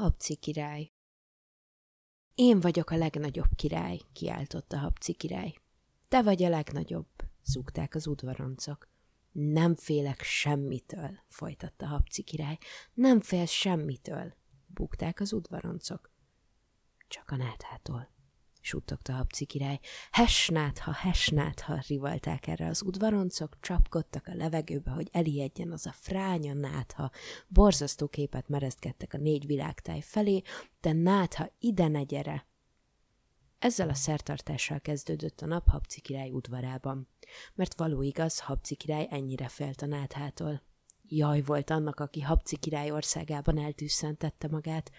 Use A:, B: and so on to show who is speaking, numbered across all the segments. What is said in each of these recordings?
A: Habci király. Én vagyok a legnagyobb király, kiáltotta Habci király. Te vagy a legnagyobb, zúgták az udvaroncok. Nem félek semmitől, folytatta Habci király. Nem félsz semmitől, bukták az udvaroncok. Csak a náthától, suttogta Habci király. Hesnátha, hesnátha, rivalták erre az udvaroncok, csapkodtak a levegőbe, hogy elijedjen az a fránya nátha. Borzasztó képet merezgettek a négy világtáj felé, de nátha ide ne gyere! Ezzel a szertartással kezdődött a nap Habci király udvarában, mert való igaz, Habci király ennyire félt a náthától. Jaj volt annak, aki Habci király országában eltűszentette magát,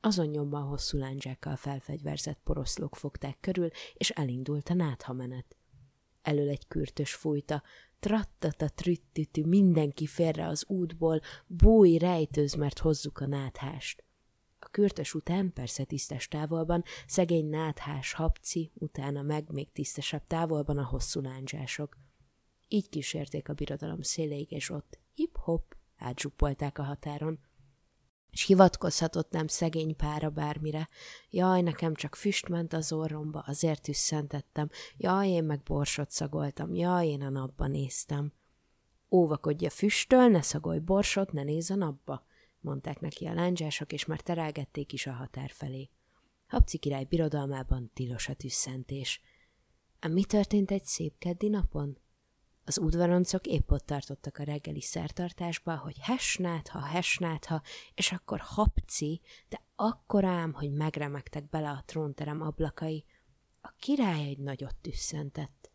A: azon nyomban hosszú láncsákkal felfegyverzett poroszlók fogták körül, és elindult a náthamenet. Elől egy kürtös fújta, trattata trüttütű, mindenki félre az útból, búj rejtőz, mert hozzuk a náthást. A kürtös után, persze tisztes távolban, szegény náthás habci, utána meg még tisztesebb távolban a hosszú láncsások. Így kísérték a birodalom széléig, és ott hip-hop átzsupolták a határon. És hivatkozhatott nem szegény pára bármire. Jaj, nekem csak füst ment az orromba, azért tüsszentettem. Jaj, én meg borsot szagoltam. Jaj, én a napba néztem. Óvakodj a füsttől, ne szagolj borsot, ne nézz a napba mondták neki a lándzsások, és már terelgették is a határ felé. Habci király birodalmában tilos a tüsszentés. Ám mi történt egy szép keddi napon? Az udvaroncok épp ott tartottak a reggeli szertartásba, hogy hesnát, ha és akkor hapci, de akkor ám, hogy megremegtek bele a trónterem ablakai. A király egy nagyot tüsszentett.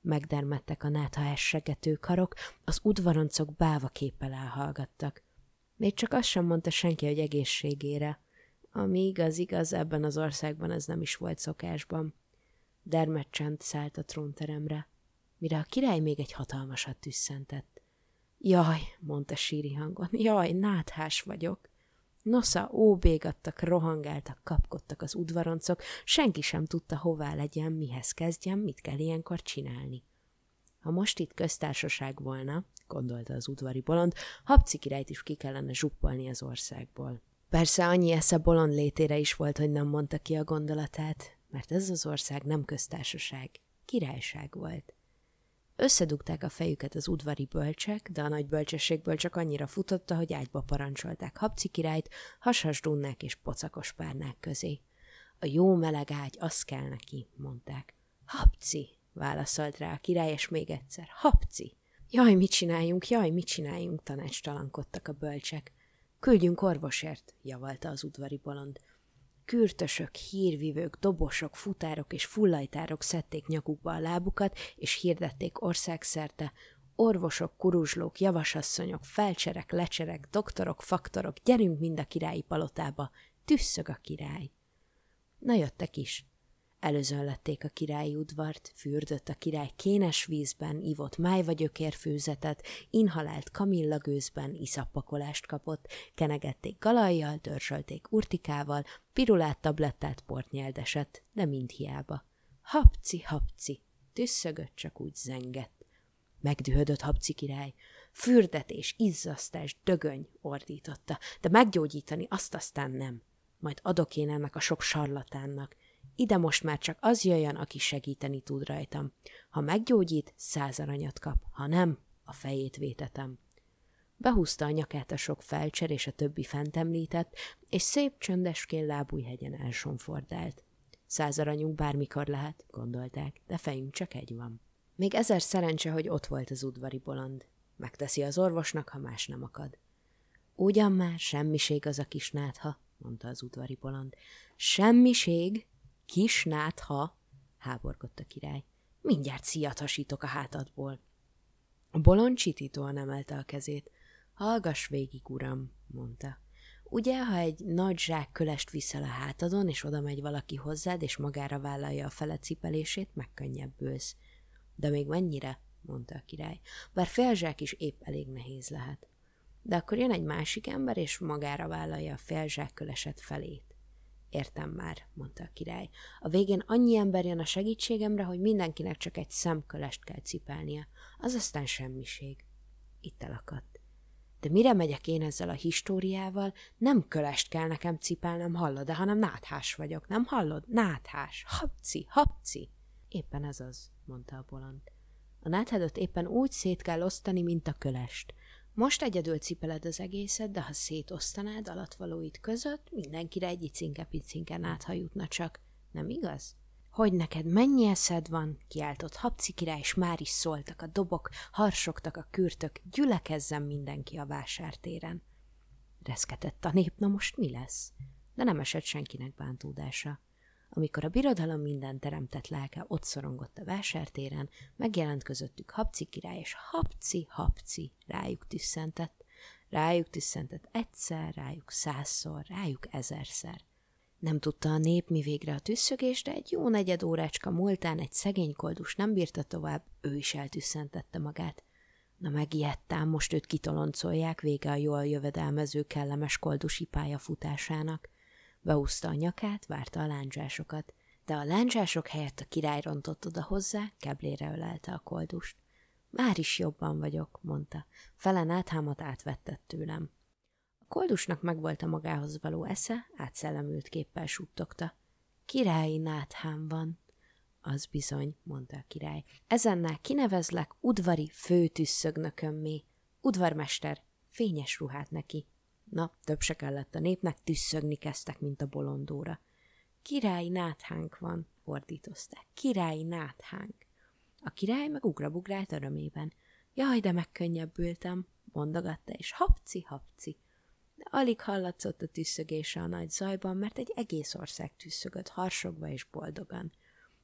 A: Megdermettek a nátha essegető karok, az udvaroncok báva képpel elhallgattak. Még csak azt sem mondta senki, hogy egészségére. Ami igaz, igaz, ebben az országban ez nem is volt szokásban. Dermet csend szállt a trónteremre, mire a király még egy hatalmasat tüsszentett. Jaj, mondta síri hangon, jaj, náthás vagyok. Nosza, óbégattak, rohangáltak, kapkodtak az udvaroncok, senki sem tudta, hová legyen, mihez kezdjen, mit kell ilyenkor csinálni. Ha most itt köztársaság volna, gondolta az udvari bolond, Habci királyt is ki kellene zsuppolni az országból. Persze annyi esze bolond létére is volt, hogy nem mondta ki a gondolatát, mert ez az ország nem köztársaság, királyság volt. Összedugták a fejüket az udvari bölcsek, de a nagy bölcsességből csak annyira futotta, hogy ágyba parancsolták Habci királyt, hasasdunnák és pocakos párnák közé. A jó meleg ágy, az kell neki, mondták. Habci, válaszolt rá a király, és még egyszer. Habci! Jaj, mit csináljunk, jaj, mit csináljunk, tanácstalankodtak a bölcsek. Küldjünk orvosért, javalta az udvari bolond. Kürtösök, hírvivők, dobosok, futárok és fullajtárok szedték nyakukba a lábukat, és hirdették országszerte, orvosok, kuruzslók, javasasszonyok, felcserek, lecserek, doktorok, faktorok, gyerünk mind a királyi palotába, tüsszög a király. Na jöttek is. Előzönlették a királyi udvart, fürdött a király kénes vízben, ivott májvagyökérfőzetet, inhalált kamillagőzben, iszappakolást kapott, kenegették galajjal, törzsölték urtikával, pirulát tablettát portnyeldeset, de mind hiába. Hapci, hapci, tüsszögött, csak úgy zengett. Megdühödött Habci király. Fürdetés, izzasztás, dögöny, ordította, de meggyógyítani azt aztán nem. Majd adok én ennek a sok sarlatánnak. Ide most már csak az jöjjön, aki segíteni tud rajtam. Ha meggyógyít, száz aranyat kap, ha nem, a fejét vétetem. Behúzta a nyakát a sok felcser és a többi fent említett, és szép csöndeskén lábújhegyen elsonfordált. Száz aranyunk bármikor lehet, gondolták, de fejünk csak egy van. Még ezer szerencse, hogy ott volt az udvari bolond. Megteszi az orvosnak, ha más nem akad. Ugyan már semmiség az a kis nátha, mondta az udvari bolond. Semmiség? Kis nátha, háborgott a király. Mindjárt szíjathasítok a hátadból. A bolond csitítóan emelte a kezét. Hallgass végig, uram, mondta. Ugye, ha egy nagy zsák kölest viszel a hátadon, és oda megy valaki hozzád, és magára vállalja a fele cipelését, megkönnyebbülsz. De még mennyire? mondta a király. Bár félzsák is épp elég nehéz lehet. De akkor jön egy másik ember, és magára vállalja a félzsák köleset felét. Értem már, mondta a király. A végén annyi ember jön a segítségemre, hogy mindenkinek csak egy szemkölest kell cipelnie. Az aztán semmiség. Itt elakadt. De mire megyek én ezzel a históriával, nem kölest kell nekem cipelnem, hallod, de hanem náthás vagyok, nem hallod? Náthás, hapci, hapci. Éppen ez az, mondta a bolond. A náthádot éppen úgy szét kell osztani, mint a kölest. Most egyedül cipeled az egészet, de ha szétosztanád alatvalóit között, mindenkire egy icinke-picinke nátha jutna csak. Nem igaz? Hogy neked mennyi eszed van? kiáltott Habci király, és már is szóltak a dobok, harsogtak a kürtök, gyülekezzen mindenki a vásártéren. Reszketett a nép, na most mi lesz? De nem esett senkinek bántódása. Amikor a birodalom minden teremtett lelke ott szorongott a vásártéren, megjelent közöttük Habci király, és Habci, Habci rájuk tüsszentett. Rájuk tüsszentett egyszer, rájuk százszor, rájuk ezerszer. Nem tudta a nép mi végre a tüsszögés, de egy jó negyed órácska múltán egy szegény koldus nem bírta tovább, ő is eltüsszentette magát. Na megijedtám, most őt kitoloncolják vége a jól jövedelmező kellemes koldusi pályafutásának. Beúszta a nyakát, várta a lándzsásokat, de a lándzsások helyett a király rontott oda hozzá, keblére ölelte a koldust. Már is jobban vagyok, mondta. Felen áthámat átvettett tőlem. A koldusnak megvolt a magához való esze, átszellemült képpel suttogta. Királyi náthám van. Az bizony, mondta a király. Ezennel kinevezlek udvari főtüsszögnökömmé. Udvarmester, fényes ruhát neki. Na, több se kellett a népnek, tüsszögni kezdtek, mint a bolondóra. Királyi náthánk van, ordítozták. Királyi náthánk. A király meg ugrabugrált örömében. Jaj, de megkönnyebbültem, mondogatta, és hapci, hapci. De alig hallatszott a tüsszögése a nagy zajban, mert egy egész ország tüsszögött harsogva és boldogan.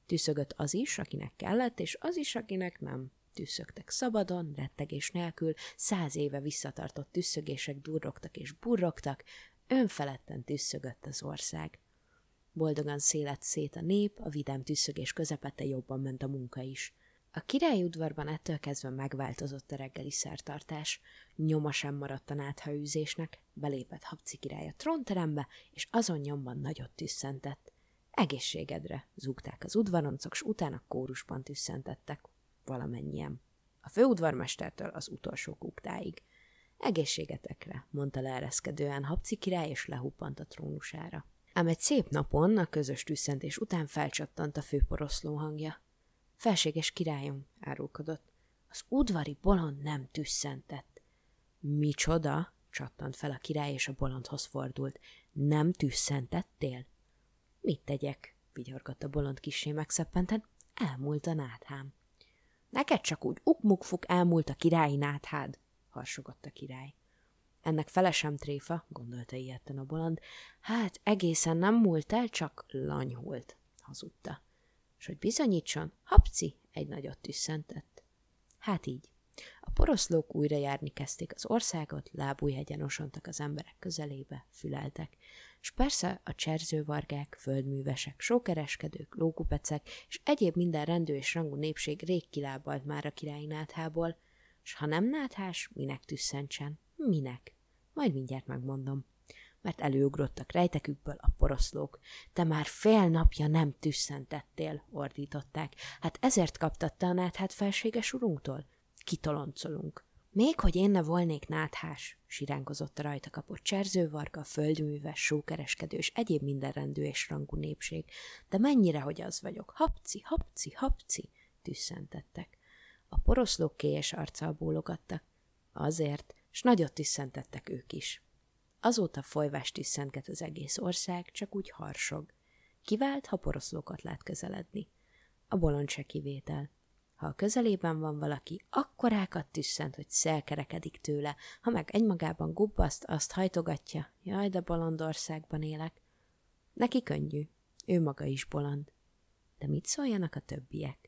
A: Tüsszögött az is, akinek kellett, és az is, akinek nem. Tüsszögtek szabadon, rettegés nélkül, száz éve visszatartott tüsszögések durrogtak és burrogtak, önfeledten tüsszögött az ország. Boldogan szélet szét a nép, a vidám tüsszögés közepette jobban ment a munka is. A királyi udvarban ettől kezdve megváltozott a reggeli szertartás. Nyoma sem maradt a náthaűzésnek, belépett Habci király a trónterembe, és azon nyomban nagyot tüsszentett. Egészségedre, zúgták az udvaroncok, s utána kórusban tüsszentettek valamennyien. A főudvarmestertől az utolsó kuktáig. Egészségetekre, mondta leereszkedően Habci király, és lehuppant a trónusára. Ám egy szép napon, a közös tüsszentés után felcsattant a főporoszló hangja. Felséges királyom, árulkodott. Az udvari bolond nem tüsszentett. Micsoda? csattant fel a király, és a bolondhoz fordult. Nem tüsszentettél? Mit tegyek? vigyorgott a bolond kisé megszeppenten. Elmúlt a náthám. Neked csak úgy ukmukfuk elmúlt a királyi náthád, harsogott a király. Ennek felesem tréfa, gondolta ilyetten a bolond. Hát egészen nem múlt el, csak lanyhult, hazudta. És hogy bizonyítson, hapci, egy nagyot tüsszentett. Hát így. Poroszlók újra járni kezdték az országot, lábújhegyen osontak az emberek közelébe, füleltek és persze a cserzővargák, földművesek, sókereskedők, lókupecek és egyéb minden rendő és rangú népség rég kilábalt már a királyi náthából, s ha nem náthás, minek tüsszentsen? Minek? Majd mindjárt megmondom. Mert előugrottak rejtekükből a poroszlók. Te már fél napja nem tüsszentettél, ordították. Hát ezért kaptatta a náthát felséges urunktól? Kitoloncolunk. Még hogy én ne volnék náthás, siránkozott a rajta kapott cserzővarga, földműves, sókereskedő és egyéb mindenrendű és rangú népség, de mennyire, hogy az vagyok, hapci, hapci, hapci, tüsszentettek. A poroszlók kélyes arccal bólogattak. Azért, s nagyot tüsszentettek ők is. Azóta folyvást tüsszentget az egész ország, csak úgy harsog. Kivált, ha poroszlókat lát közeledni. A bolond se kivétel. Ha a közelében van valaki, akkorákat tüsszent, hogy szelkerekedik tőle, ha meg egymagában gubbaszt, azt hajtogatja. Jaj, de bolondországban élek. Neki könnyű. Ő maga is bolond. De mit szóljanak a többiek?